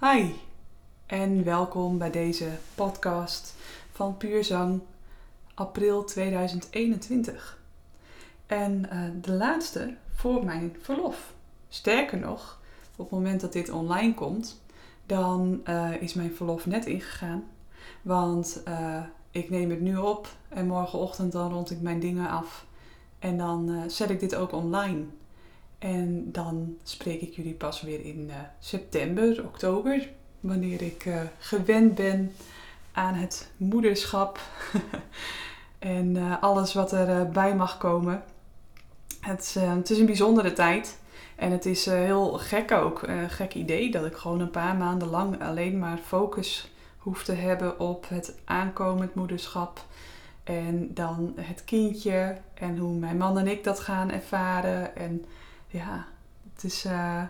Hi en welkom bij deze podcast van Puurzang april 2021. En uh, de laatste voor mijn verlof. Sterker nog, op het moment dat dit online komt, dan uh, is mijn verlof net ingegaan. Want uh, ik neem het nu op en morgenochtend dan rond ik mijn dingen af. En dan zet ik dit ook online. En dan spreek ik jullie pas weer in uh, september, oktober, wanneer ik uh, gewend ben aan het moederschap en uh, alles wat erbij bij mag komen. Het, het, is een bijzondere tijd en het is heel gek ook, een gek idee dat ik gewoon een paar maanden lang alleen maar focus hoef te hebben op het aankomend moederschap. En dan het kindje en hoe mijn man en ik dat gaan ervaren. En ja, het is, uh,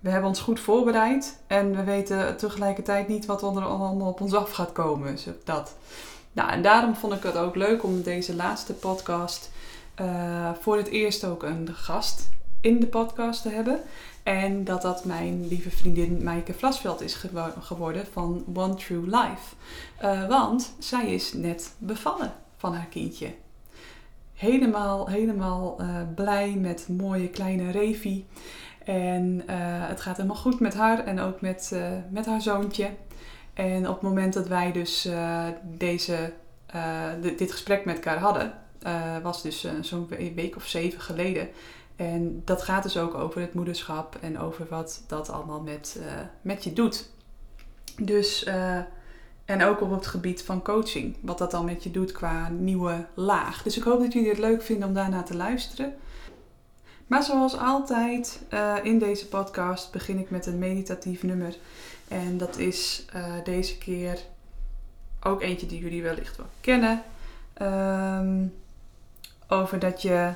we hebben ons goed voorbereid en we weten tegelijkertijd niet wat er allemaal op ons af gaat komen. Dat. Nou, en daarom vond ik het ook leuk om deze laatste podcast uh, voor het eerst ook een gast in de podcast te hebben. En dat dat mijn lieve vriendin Maaike Vlasveld is geworden van One True Life. Uh, want zij is net bevallen van haar kindje helemaal, helemaal uh, blij met mooie kleine Revi. En uh, het gaat helemaal goed met haar en ook met, uh, met haar zoontje. En op het moment dat wij dus deze, dit gesprek met elkaar hadden, was dus zo'n week of zeven geleden. En dat gaat dus ook over het moederschap en over wat dat allemaal met, met je doet. Dus en ook op het gebied van coaching. Wat dat dan met je doet qua nieuwe laag. Dus ik hoop dat jullie het leuk vinden om daarna te luisteren. Maar zoals altijd uh, in deze podcast begin ik met een meditatief nummer. En dat is uh, deze keer ook eentje die jullie wellicht wel kennen. Um, over dat je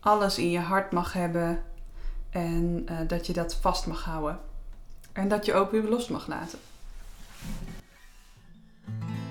alles in je hart mag hebben. En uh, dat je dat vast mag houden. En dat je ook weer los mag laten. Thank you.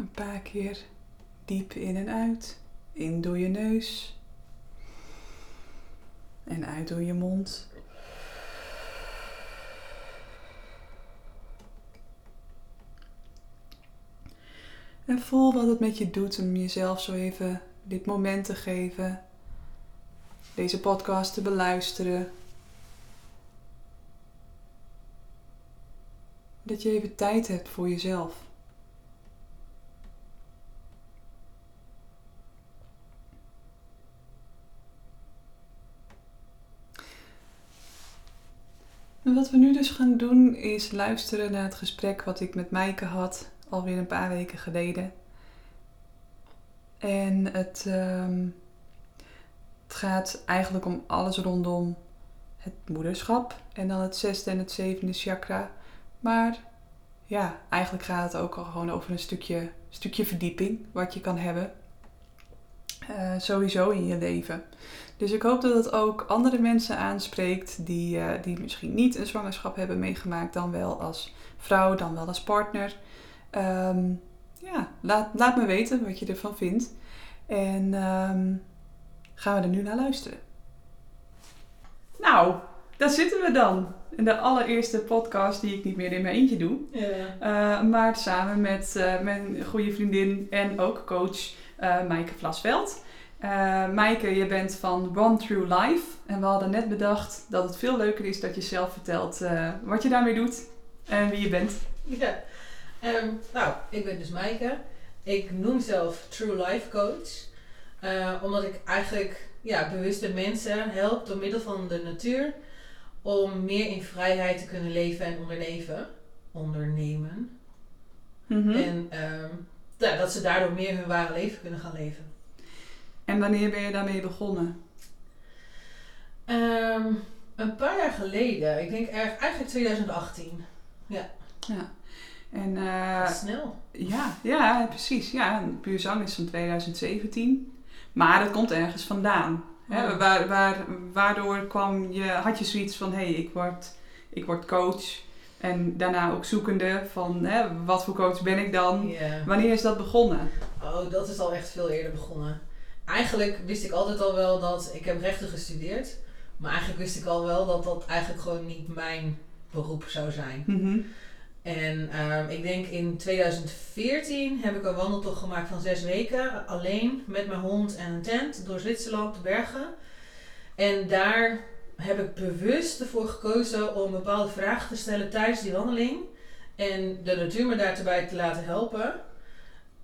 Een paar keer diep in en uit. In door je neus. En uit door je mond. En voel wat het met je doet om jezelf zo even dit moment te geven. Deze podcast te beluisteren. Dat je even tijd hebt voor jezelf. Wat we nu dus gaan doen is luisteren naar het gesprek wat ik met Maaike had alweer een paar weken geleden. En het, ehm, het gaat eigenlijk om alles rondom het moederschap en dan het zesde en het zevende chakra. Maar ja, eigenlijk gaat het ook al gewoon over een stukje, stukje verdieping wat je kan hebben. Uh, sowieso in je leven. Dus ik hoop dat het ook andere mensen aanspreekt die, uh, die misschien niet een zwangerschap hebben meegemaakt, dan wel als vrouw, dan wel als partner. Um, ja, laat, laat me weten wat je ervan vindt. En um, gaan we er nu naar luisteren. Nou, daar zitten we dan. In de allereerste podcast die ik niet meer in mijn eentje doe. Uh, maar samen met uh, mijn goede vriendin en ook coach uh, Maaike Vlasveld. Uh, Maaike, je bent van One True Life. En we hadden net bedacht dat het veel leuker is dat je zelf vertelt uh, wat je daarmee doet en wie je bent. Ja, um, nou, ik ben dus Maaike. Ik noem zelf True Life Coach. Omdat ik eigenlijk ja, bewuste mensen help door middel van de natuur om meer in vrijheid te kunnen leven en ondernemen. Ondernemen. Mm -hmm. En um, ja, dat ze daardoor meer hun ware leven kunnen gaan leven. En wanneer ben je daarmee begonnen? Um, een paar jaar geleden. Ik denk eigenlijk 2018. Ja. Ja. En, uh, snel. Ja, ja, precies. Ja, Puur Zang is van 2017. Maar dat komt ergens vandaan. Hè? Waar, waar, waardoor kwam je, had je zoiets van, hé, hey, ik, word, ik word coach. En daarna ook zoekende van, hè, wat voor coach ben ik dan? Yeah. Wanneer is dat begonnen? Oh, dat is al echt veel eerder begonnen. Eigenlijk wist ik altijd al wel dat, ik heb rechten gestudeerd. Maar eigenlijk wist ik al wel dat dat eigenlijk gewoon niet mijn beroep zou zijn. Mm -hmm. En uh, ik denk in 2014 heb ik een wandeltocht gemaakt van zes weken. Alleen met mijn hond en een tent door Zwitserland, de bergen. En daar heb ik bewust ervoor gekozen om bepaalde vragen te stellen tijdens die wandeling. En de natuur me daarbij te laten helpen.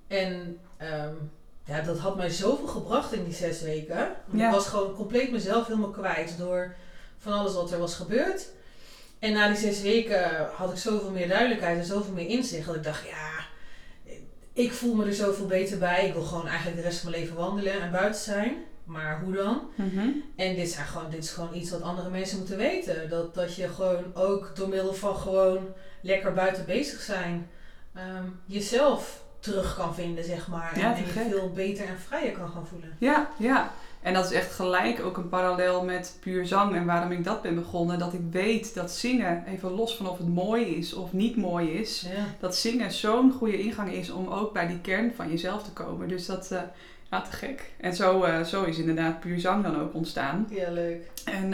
En um, ja, dat had mij zoveel gebracht in die zes weken. Ja. Ik was gewoon compleet mezelf helemaal kwijt door van alles wat er was gebeurd. En na die zes weken had ik zoveel meer duidelijkheid en zoveel meer inzicht. Dat ik dacht, ja, ik voel me er zoveel beter bij. Ik wil gewoon eigenlijk de rest van mijn leven wandelen en buiten zijn. Maar hoe dan? Mm -hmm. En dit, zijn gewoon, dit is gewoon iets wat andere mensen moeten weten. Dat, dat je gewoon ook door middel van gewoon lekker buiten bezig zijn, um, jezelf terug kan vinden, zeg maar. Ja, en je veel beter en vrijer kan gaan voelen. Ja, ja. En dat is echt gelijk ook een parallel met puur zang en waarom ik dat ben begonnen. Dat ik weet dat zingen, even los van of het mooi is of niet mooi is, ja. dat zingen zo'n goede ingang is om ook bij die kern van jezelf te komen. Dus dat, uh, ja, te gek. En zo, uh, zo is inderdaad puur zang dan ook ontstaan. Ja, leuk. En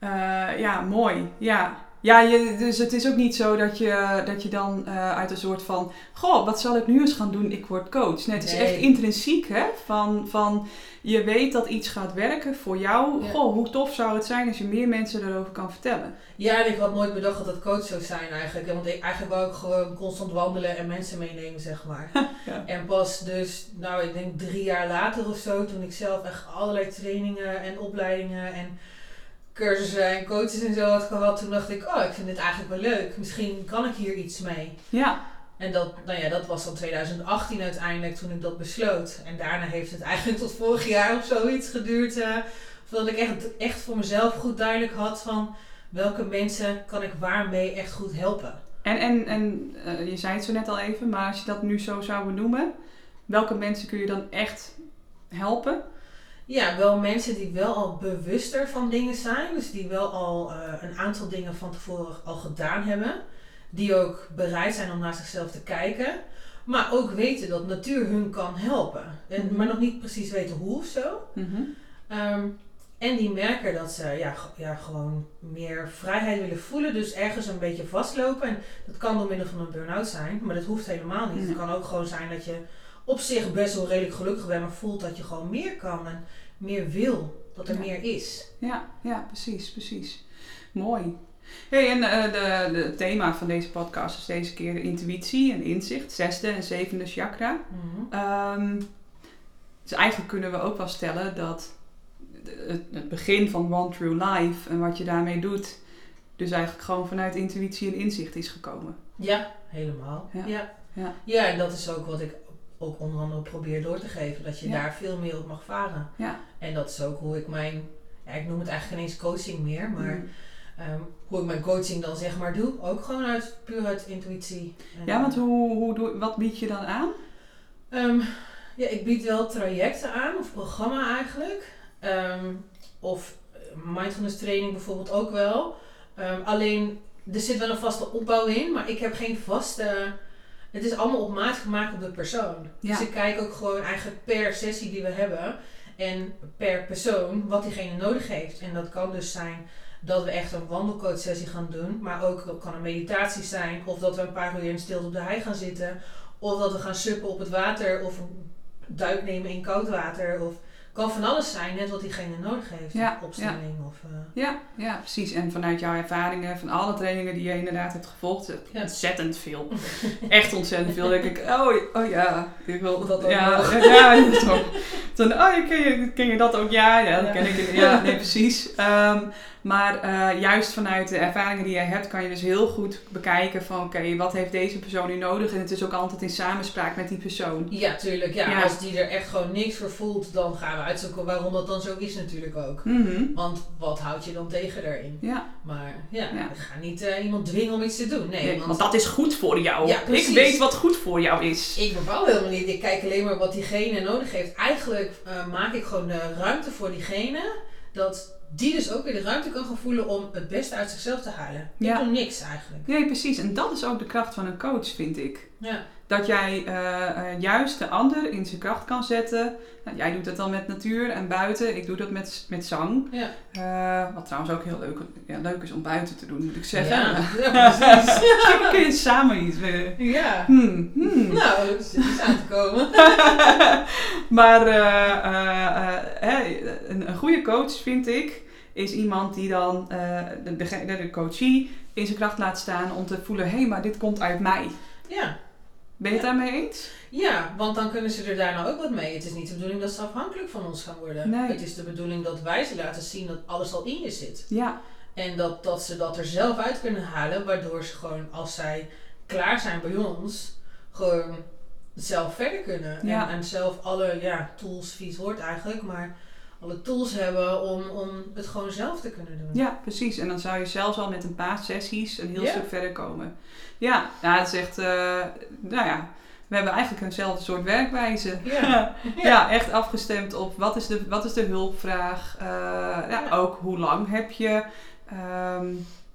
uh, ja, mooi. Ja, ja, je, dus het is ook niet zo dat je, dat je dan uh, uit een soort van... Goh, wat zal ik nu eens gaan doen? Ik word coach. Nee, het is Nee. echt intrinsiek, hè? Van, van je weet dat iets gaat werken voor jou. Ja. Goh, hoe tof zou het zijn als je meer mensen erover kan vertellen? Ja, en ik had nooit bedacht dat het coach zou zijn eigenlijk. Want ik, eigenlijk wou ik gewoon constant wandelen en mensen meenemen, zeg maar. Ja. En pas dus, nou ik denk drie jaar later of zo, toen ik zelf echt allerlei trainingen en opleidingen en cursussen en coaches en zo had gehad, toen dacht ik, oh, ik vind dit eigenlijk wel leuk. Misschien kan ik hier iets mee. Ja, En dat, nou ja, dat was dan 2018 uiteindelijk toen ik dat besloot. En daarna heeft het eigenlijk tot vorig jaar of zoiets geduurd. eh voordat ik echt, echt voor mezelf goed duidelijk had van welke mensen kan ik waarmee echt goed helpen. en, en, en eh, je zei het zo net al even, maar als je dat nu zo zou benoemen, welke mensen kun je dan echt helpen? Ja, wel mensen die wel al bewuster van dingen zijn. Dus die wel al eh, een aantal dingen van tevoren al gedaan hebben. Die ook bereid zijn om naar zichzelf te kijken. Maar ook weten dat natuur hun kan helpen. En, Mhm. Maar nog niet precies weten hoe of zo. Mhm. Ehm, en die merken dat ze ja, ja, gewoon meer vrijheid willen voelen. Dus ergens een beetje vastlopen. En dat kan door middel van een burn-out zijn. Maar dat hoeft helemaal niet. Het kan ook gewoon zijn dat je op zich best wel redelijk gelukkig bent. Maar voelt dat je gewoon meer kan en meer wil. Dat er Ja. meer is. Ja, ja, precies, precies. Mooi. Hey, en eh, de, de het thema van deze podcast is deze keer intuïtie en inzicht, zesde en zevende chakra. Mhm. Ehm, dus eigenlijk kunnen we ook wel stellen dat het, het begin van One True Life en wat je daarmee doet, dus eigenlijk gewoon vanuit intuïtie en inzicht is gekomen. Ja, helemaal. Ja. Ja. Ja. Ja. en dat is ook wat ik ook onder andere probeer door te geven. Dat je Ja. daar veel meer op mag varen. Ja. En dat is ook hoe ik mijn, ja, ik noem het eigenlijk geen eens coaching meer, maar Mm. ehm, hoe ik mijn coaching dan zeg maar doe. Ook gewoon uit, puur uit intuïtie. En, Ja, want hoe, hoe doe, wat bied je dan aan? ehm, ja, ik bied wel trajecten aan, of programma eigenlijk. Ehm, of eh, mindfulness training bijvoorbeeld ook wel. Alleen, er zit wel een vaste opbouw in, maar ik heb geen vaste... Het is allemaal op maat gemaakt op de persoon. Ja. Dus ik kijk ook gewoon eigenlijk per sessie die we hebben en per persoon wat diegene nodig heeft. En dat kan dus zijn dat we echt een wandelcoach sessie gaan doen, maar ook kan een meditatie zijn, of dat we een paar uur in stilte op de hei gaan zitten, of dat we gaan suppen op het water, of een duik nemen in koud water, of kan van alles zijn, net wat diegene nodig heeft. Ja, Opstelling of... eh, Ja, ja, precies. En vanuit jouw ervaringen, van alle trainingen die je inderdaad hebt gevolgd, Ja. ontzettend veel. Echt ontzettend veel. denk ik, oh, oh ja, ik wil Dat ook ja, nog. ja, ja, toch. Toen, oh, ken je, ken je dat ook? Ja, ja, dat Ja. ken ik. Ja, nee, precies. Ehm, maar eh, juist vanuit de ervaringen die jij hebt, kan je dus heel goed bekijken van, oké, wat heeft deze persoon nu nodig? En het is ook altijd in samenspraak met die persoon. Ja, tuurlijk. Ja, Ja. Als die er echt gewoon niks voor voelt, dan gaan we uitzoeken waarom dat dan zo is natuurlijk ook. Mhm. Want wat houdt je dan tegen daarin? Ja, Maar ja, Ja. we gaan niet eh, iemand dwingen om iets te doen. Nee, nee, want, want dat is goed voor jou. Ja, ik weet wat goed voor jou is. ik bepaal helemaal niet. Ik kijk alleen maar wat diegene nodig heeft. Eigenlijk eh, maak ik gewoon de ruimte voor diegene. Dat die dus ook weer de ruimte kan gaan voelen om het beste uit zichzelf te halen. Ja. Ik doe niks eigenlijk. Nee, precies. En dat is ook de kracht van een coach, vind ik. Ja, Dat jij eh, eh, juist de ander in zijn kracht kan zetten. Nou, jij doet dat dan met natuur en buiten. Ik doe dat met, met zang. ja. Eh, wat trouwens ook heel leuk, ja, leuk is om buiten te doen, moet ik zeggen. Ja, ja, precies. Misschien kun je samen iets. eh, ja. Hmm, hmm. Nou, zit iets aan te komen. maar een, een goede coach, vind ik, is iemand die dan de, de, de coachie in zijn kracht laat staan om te voelen: hé, hey, maar dit komt uit mij. Ja. Ben je het daarmee eens? Ja, want dan kunnen ze er daarna ook wat mee. Het is niet de bedoeling dat ze afhankelijk van ons gaan worden. Nee. Het is de bedoeling dat wij ze laten zien dat alles al in je zit. Ja, En dat, dat ze dat er zelf uit kunnen halen, waardoor ze gewoon als zij klaar zijn bij ons, gewoon zelf verder kunnen. Ja. En, en zelf alle ja, tools, vies woord eigenlijk, maar alle tools hebben om, om het gewoon zelf te kunnen doen. ja, precies. En dan zou je zelfs al met een paar sessies een heel stuk verder komen. Ja, ja het is echt, eh, nou ja, we hebben eigenlijk eenzelfde soort werkwijze. Ja. Ja, echt afgestemd op wat is de, wat is de hulpvraag. eh, ja, Ja. Ook hoe lang heb je. Ehm,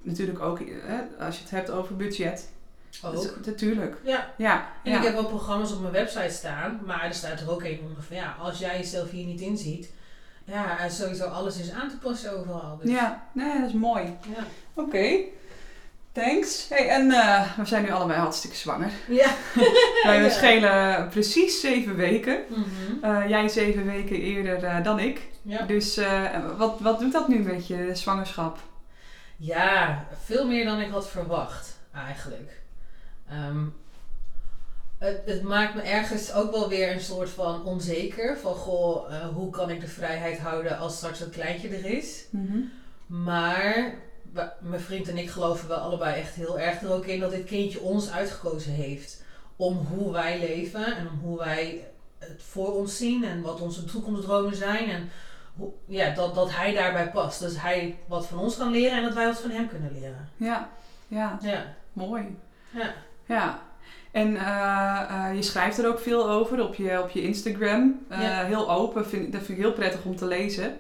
natuurlijk ook eh, als je het hebt over budget. Ook. Dus, natuurlijk. Ja, Ja, en ja. ik heb wel programma's op mijn website staan, maar er staat er ook een onder van ja, als jij jezelf hier niet inziet, ja, en sowieso alles is aan te passen overal. Dus, ja, nee, dat is mooi. ja. Oké. Thanks. Hey, en eh, we zijn nu allebei hartstikke zwanger. Ja. Wij Ja. schelen precies zeven weken. Mhm. Eh, jij zeven weken eerder eh, dan ik. ja. Dus wat, wat doet dat nu met je zwangerschap? Ja, veel meer dan ik had verwacht, eigenlijk. Ehm, het, het maakt me ergens ook wel weer een soort van onzeker. Van, goh, eh, hoe kan ik de vrijheid houden als straks dat kleintje er is? Maar wa- mijn vriend en ik geloven wel allebei echt heel erg er ook in dat dit kindje ons uitgekozen heeft. Om hoe wij leven en om hoe wij het voor ons zien en wat onze toekomstdromen zijn. En hoe, ja, dat, dat hij daarbij past. Dus hij wat van ons kan leren en dat wij wat van hem kunnen leren. Ja, ja, Ja, mooi. ja. Ja. En eh, eh, je schrijft er ook veel over op je, op je Instagram. Eh, Ja. Heel open, vind, dat vind ik heel prettig om te lezen.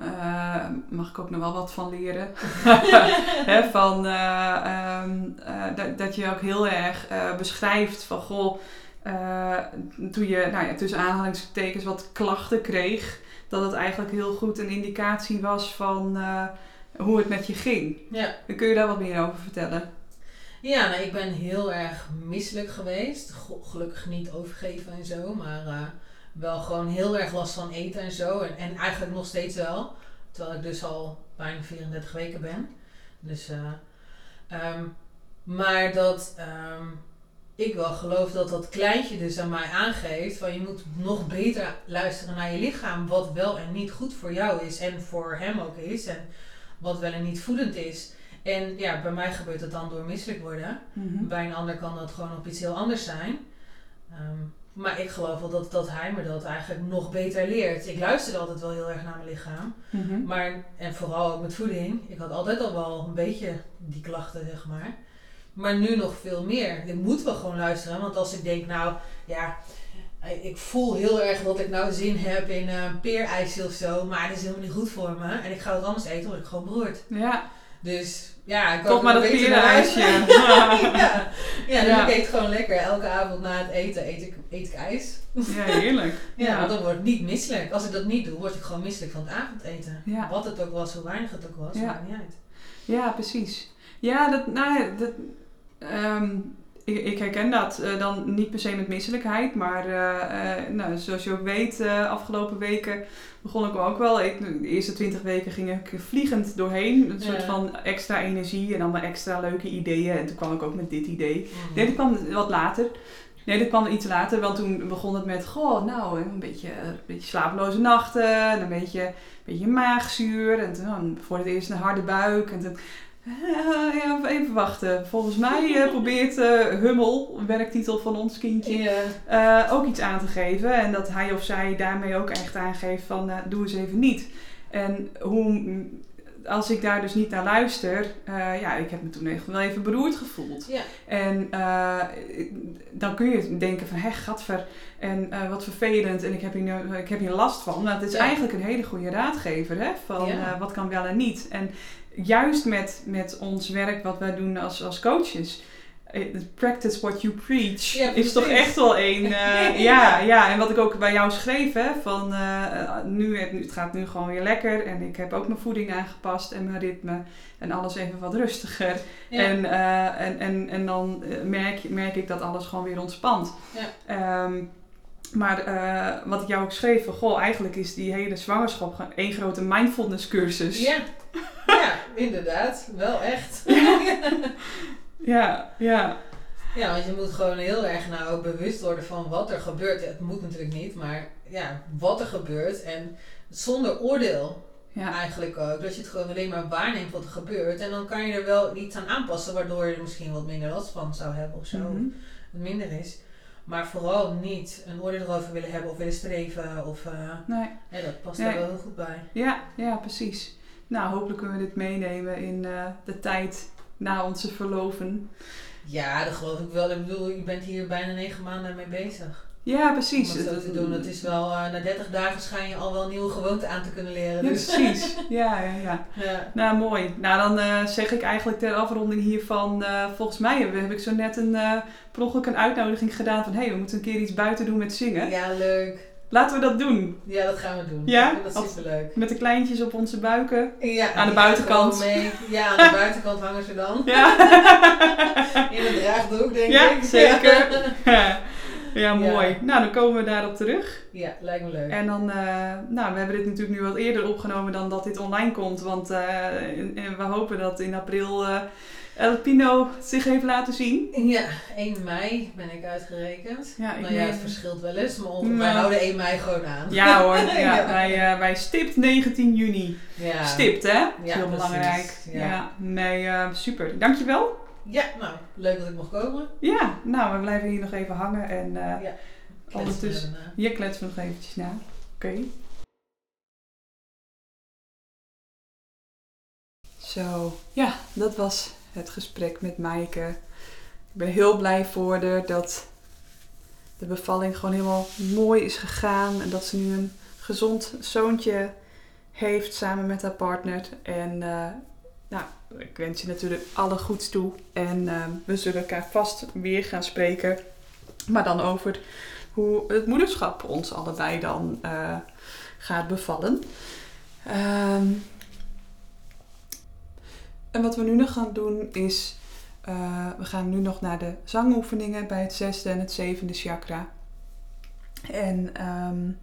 ja. Mag ik ook nog wel wat van leren. Van, eh, ehm, eh, dat, dat je ook heel erg beschrijft van goh, toen je nou ja, tussen aanhalingstekens wat klachten kreeg, dat het eigenlijk heel goed een indicatie was van hoe het met je ging. Ja. Kun je daar wat meer over vertellen? Ja, nou, ik ben heel erg misselijk geweest. Gelukkig niet overgeven en zo, maar eh, wel gewoon heel erg last van eten en zo. En, en eigenlijk nog steeds wel. Terwijl ik dus al bijna 34 weken ben. Dus, eh, ehm, maar dat ehm, ik wel geloof dat dat kleintje dus aan mij aangeeft van je moet nog beter luisteren naar je lichaam. Wat wel en niet goed voor jou is en voor hem ook is. En wat wel en niet voedend is. En ja, bij mij gebeurt dat dan door misselijk worden. Bij een ander kan dat gewoon op iets heel anders zijn. Ehm, maar ik geloof wel dat, dat hij me dat eigenlijk nog beter leert. Ik luisterde altijd wel heel erg naar mijn lichaam. Mhm. Maar, en vooral ook met voeding. Ik had altijd al wel een beetje die klachten, zeg maar. Maar nu nog veel meer. Ik moet wel gewoon luisteren. Want als ik denk, nou ja, ik voel heel erg dat ik nou zin heb in een peerijsje of zo. Maar dat is helemaal niet goed voor me. En ik ga het anders eten, word ik gewoon beroerd. Ja, Dus ja, ik toch maar dat huis. perenijsje. ja, ja, dus Ja. ik eet gewoon lekker. Elke avond na het eten eet ik, eet ik ijs. ja, heerlijk. Ja, want dan word ik niet misselijk. Als ik dat niet doe, word ik gewoon misselijk van het avondeten. Ja. Wat het ook was, hoe weinig het ook was, Ja. maakt niet uit. Ja, precies. Ja, dat, nou ja, dat, ehm, ik, ik herken dat. eh, dan niet per se met misselijkheid, maar eh, eh, nou, zoals je ook weet, afgelopen weken begon ik ook wel. Ik, de eerste twintig weken ging ik vliegend doorheen. Een soort van extra energie en allemaal extra leuke ideeën. En toen kwam ik ook met dit idee. Mhm. Nee, dat kwam wat later. Nee, dat kwam iets later, want toen begon het met, goh, nou, een beetje, een beetje slapeloze nachten, en een beetje, een beetje maagzuur, en toen dan voor het eerst een harde buik. En toen, ja, even wachten. Volgens mij eh, probeert eh, Hummel, werktitel van ons kindje, eh, ook iets aan te geven. En dat hij of zij daarmee ook echt aangeeft van, doe eens even niet. En hoe, als ik daar dus niet naar luister, ja, ik heb me toen echt wel even beroerd gevoeld. En dan kun je denken van, hé, gadver, en wat vervelend, en ik heb, hier, ik heb hier last van. Nou, het is eigenlijk een hele goede raadgever, hè, van wat kan wel en niet. En juist met, met ons werk wat wij doen als, als coaches, eh, practice what you preach, Ja, is toch echt wel een, eh, ja, ja, en wat ik ook bij jou schreef, hè, van eh, nu, het, gaat nu gewoon weer lekker, en ik heb ook mijn voeding aangepast en mijn ritme, en alles even wat rustiger. Ja. En, en, en, en dan merk, merk ik dat alles gewoon weer ontspant. Ja. Ehm, maar wat ik jou ook schreef, van, goh, eigenlijk is die hele zwangerschap gewoon één grote mindfulness cursus. ja. Ja, inderdaad. Wel echt. ja, ja. ja, want je moet gewoon heel erg nou ook bewust worden van wat er gebeurt. Het moet natuurlijk niet, maar ja, wat er gebeurt. En zonder oordeel ja. eigenlijk ook. Dat je het gewoon alleen maar waarneemt wat er gebeurt. En dan kan je er wel iets aan aanpassen, waardoor je er misschien wat minder last van zou hebben of zo. Mhm. Het minder is. Maar vooral niet een oordeel erover willen hebben of willen streven. Of, eh, Nee. ja, dat past Nee. daar wel heel goed bij. Ja, ja, precies. Nou, hopelijk kunnen we dit meenemen in eh, de tijd na onze verloven. Ja, dat geloof ik wel. Ik bedoel, je bent hier bijna negen maanden mee bezig. Ja, precies. Om dat zo te doen. Het is wel, eh, na 30 dagen schijn je al wel nieuwe gewoonten aan te kunnen leren. Ja, Dus. precies. Ja, ja, ja. Ja. Nou, mooi. Nou, dan eh, zeg ik eigenlijk ter afronding hiervan... eh, volgens mij heb, heb ik zo net een, per ongeluk een uitnodiging gedaan van... hé, hey, we moeten een keer iets buiten doen met zingen. ja, leuk. Laten we dat doen. Ja, dat gaan we doen. Ja? Dat superleuk. Met de kleintjes op onze buiken. Ja, Aan de buitenkant. Mee. Ja, aan de buitenkant hangen ze dan. Ja, In een draagdoek, denk Ja, ik. zeker. ja mooi. Nou, dan komen we daarop terug. Ja, lijkt me leuk. En dan, eh, nou, we hebben dit natuurlijk nu wat eerder opgenomen dan dat dit online komt. Want eh, we hopen dat in april eh El Pino zich heeft laten zien. Ja, 1 mei ben ik uitgerekend. Ja, ik nou ja, meen- het verschilt wel eens, maar Nou. wij houden 1 mei gewoon aan. Ja hoor, ja, Ja. Wij, eh, wij stipt 19 juni. Ja. Stipt hè? Ja, heel precies. belangrijk. Ja. Ja. nee, eh, super. Dankjewel. Ja, nou, leuk dat ik mocht komen. Ja, nou, we blijven hier nog even hangen en eh Ja. Ondertussen. Hier kletsen we nog eventjes na. Oké. Zo, ja, dat was het gesprek met Maaike. Ik ben heel blij voor haar dat de bevalling gewoon helemaal mooi is gegaan. En dat ze nu een gezond zoontje heeft samen met haar partner. En eh, nou, ik wens je natuurlijk alle goeds toe. En eh, we zullen elkaar vast weer gaan spreken Maar dan over hoe het moederschap ons allebei dan eh, gaat bevallen. Ehm, en wat we nu nog gaan doen is, uh, we gaan nu nog naar de zangoefeningen bij het zesde en het zevende chakra. En um,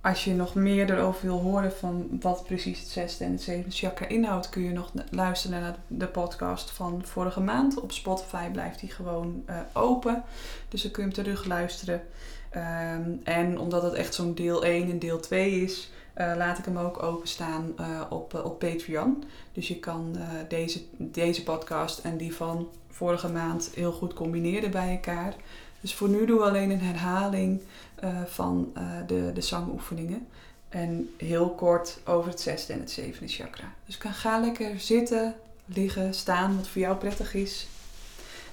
als je nog meer erover wil horen van wat precies het zesde en het zevende chakra inhoudt, kun je nog luisteren naar de podcast van vorige maand. Op Spotify blijft die gewoon uh, open. Dus dan kun je hem terug luisteren. Um, en omdat het echt zo'n deel 1 en deel 2 is, uh, laat ik hem ook openstaan uh, op, op Patreon. Dus je kan deze, deze podcast en die van vorige maand heel goed combineren bij elkaar. Dus voor nu doen we alleen een herhaling van de, de zangoefeningen. En heel kort over het zesde en het zevende chakra. Dus ga lekker zitten, liggen, staan, wat voor jou prettig is.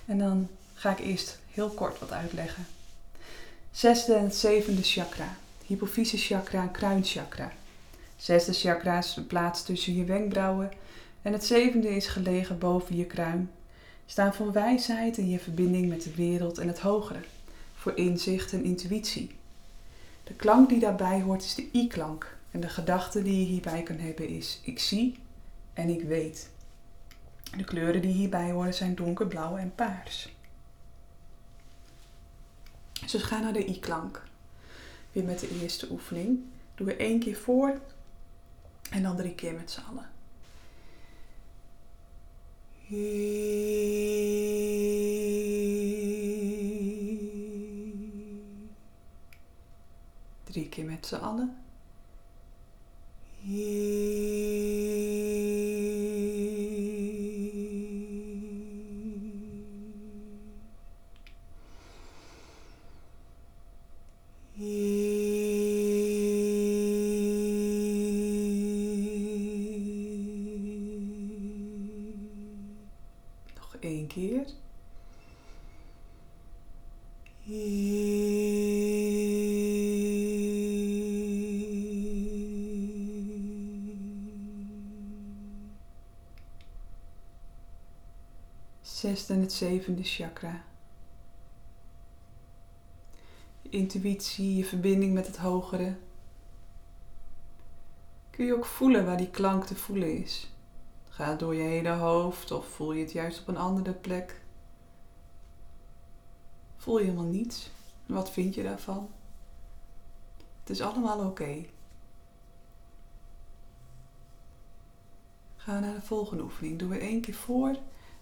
En dan ga ik eerst heel kort wat uitleggen. Zesde en het zevende chakra. Hypofyse chakra en kruinchakra. Zesde chakra is geplaatst tussen je wenkbrauwen. En het zevende is gelegen boven je kruin. Staan voor wijsheid en je verbinding met de wereld en het hogere. Voor inzicht en intuïtie. De klank die daarbij hoort is de i-klank. En de gedachte die je hierbij kan hebben is ik zie en ik weet. De kleuren die hierbij horen zijn donkerblauw en paars. Dus gaan naar de i-klank. Met de eerste oefening. Doen we één keer voor en dan drie keer met z'n allen. Drie keer met z'n allen. Één keer. zesde en het zevende chakra. Je intuïtie, je verbinding met het hogere. Kun je ook voelen waar die klank te voelen is. Ga het door je hele hoofd of voel je het juist op een andere plek? Voel je helemaal niets? Wat vind je daarvan? Het is allemaal oké. We naar de volgende oefening. Doen we één keer voor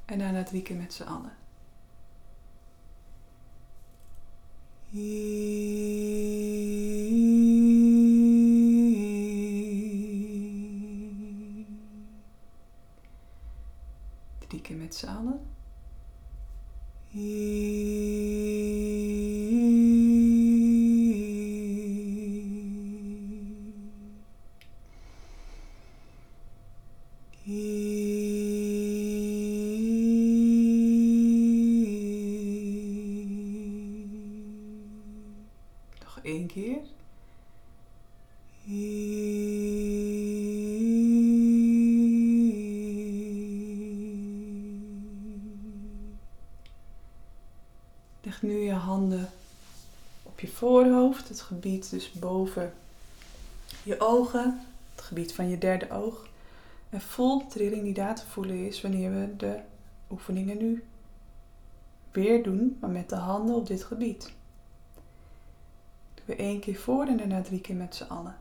en daarna drie keer met z'n allen. Met z'n. Voorhoofd, het gebied dus boven je ogen, het gebied van je derde oog. En voel de trilling die daar te voelen is wanneer we de oefeningen nu weer doen, maar met de handen op dit gebied. Doen we één keer voor en daarna drie keer met z'n allen.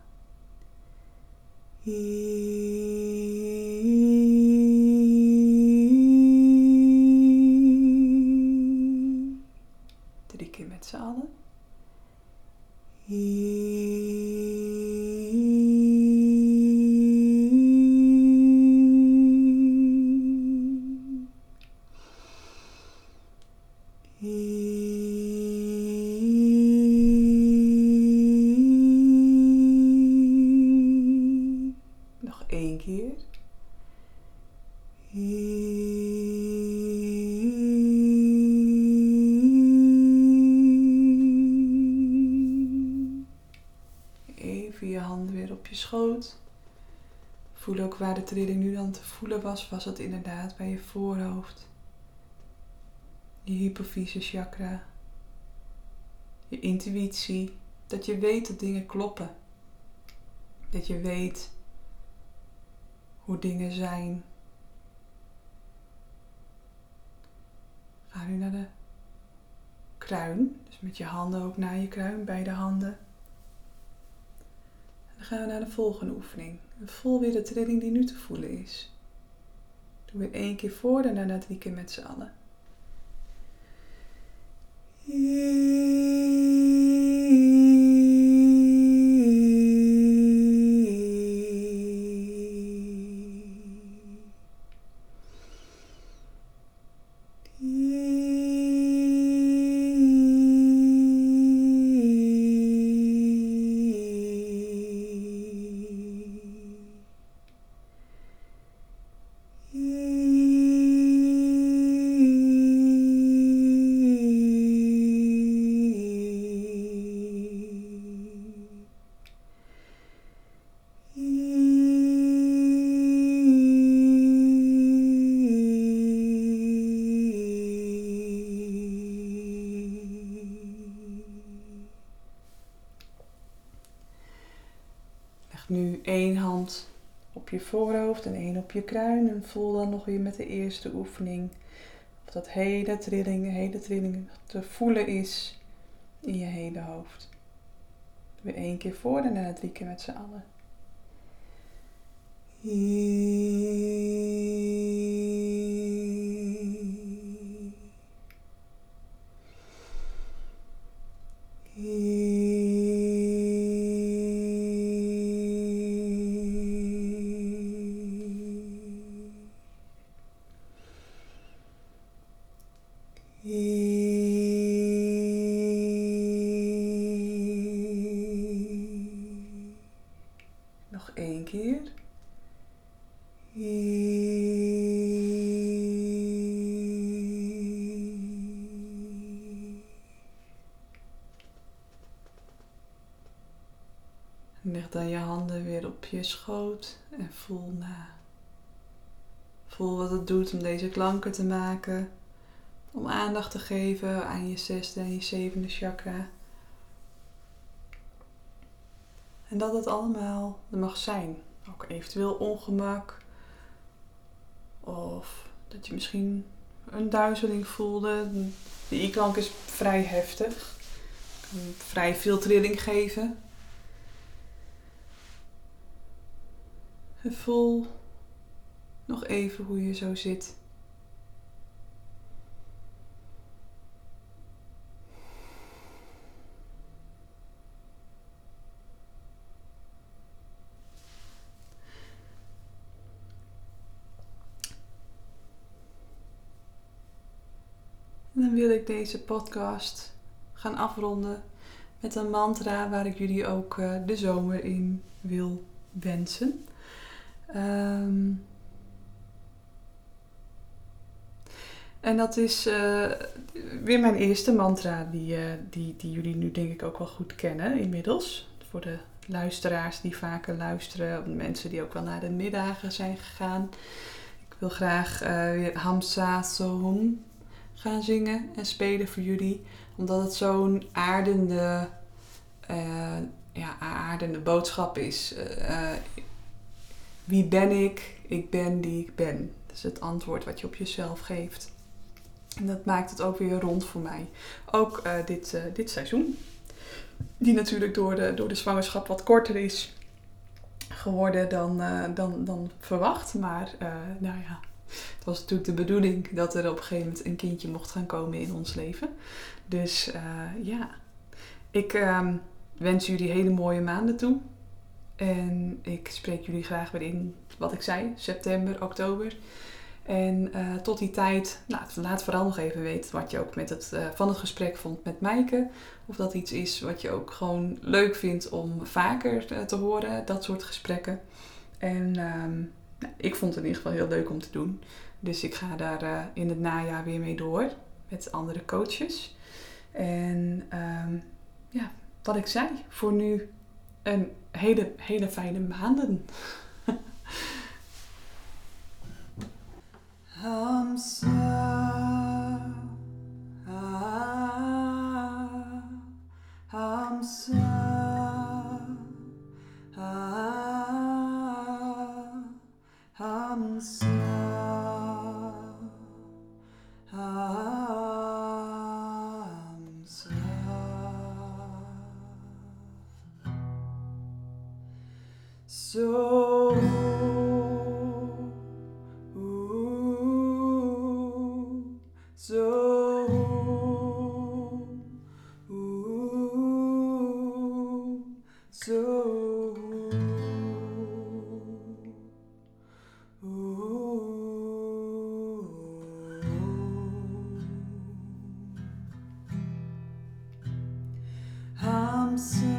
Voel ook waar de trilling nu dan te voelen was. Was het inderdaad bij je voorhoofd, je hypofyse chakra, je intuïtie, dat je weet dat dingen kloppen. Dat je weet hoe dingen zijn. Ga nu naar de kruin. Dus met je handen ook naar je kruin, beide handen. Gaan we naar de volgende oefening. voel weer de trilling die nu te voelen is. Doe weer één keer voor daarna drie keer met z'n allen. Op je voorhoofd en één op je kruin. En voel dan nog weer met de eerste oefening of dat hele trilling, hele trilling te voelen is in je hele hoofd. Weer één keer voor en daarna drie keer met z'n allen. Dan je handen weer op je schoot en voel na. Voel wat het doet om deze klanken te maken. Om aandacht te geven aan je zesde en je zevende chakra. En dat het allemaal er mag zijn. Ook eventueel ongemak. Of dat je misschien een duizeling voelde. De i-klank is vrij heftig. Kan vrij veel trilling geven. En voel nog even hoe je zo zit. En dan wil ik deze podcast gaan afronden met een mantra waar ik jullie ook eh, de zomer in wil wensen. Ehm, en dat is uh, weer mijn eerste mantra, die, uh, die, die jullie nu denk ik ook wel goed kennen inmiddels. Voor de luisteraars die vaker luisteren, mensen die ook wel naar de middagen zijn gegaan. Ik wil graag uh, weer Hamsa gaan zingen en spelen voor jullie. Omdat het zo'n aardende, ja, aardende boodschap is wie ben ik? Ik ben die ik ben. Dat is het antwoord wat je op jezelf geeft. En dat maakt het ook weer rond voor mij. Ook uh, dit, uh, dit seizoen. Die natuurlijk door de, door de zwangerschap wat korter is geworden dan, uh, dan, dan verwacht. Maar nou ja, het was natuurlijk de bedoeling dat er op een gegeven moment een kindje mocht gaan komen in ons leven. Dus ja, ik ehm, wens jullie hele mooie maanden toe. En ik spreek jullie graag weer in, wat ik zei, september, oktober. En uh, tot die tijd, nou, laat vooral nog even weten wat je ook met het, uh, van het gesprek vond met Maaike. Of dat iets is wat je ook gewoon leuk vindt om vaker uh, te horen, dat soort gesprekken. En um, nou, ik vond het in ieder geval heel leuk om te doen. Dus ik ga daar in het najaar weer mee door met andere coaches. En um, ja, wat ik zei, voor nu een hele, hele fijne maanden. Hamsa, ah, I'm some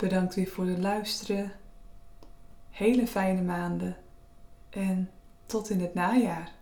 Bedankt weer voor het luisteren. Hele fijne maanden en tot in het najaar.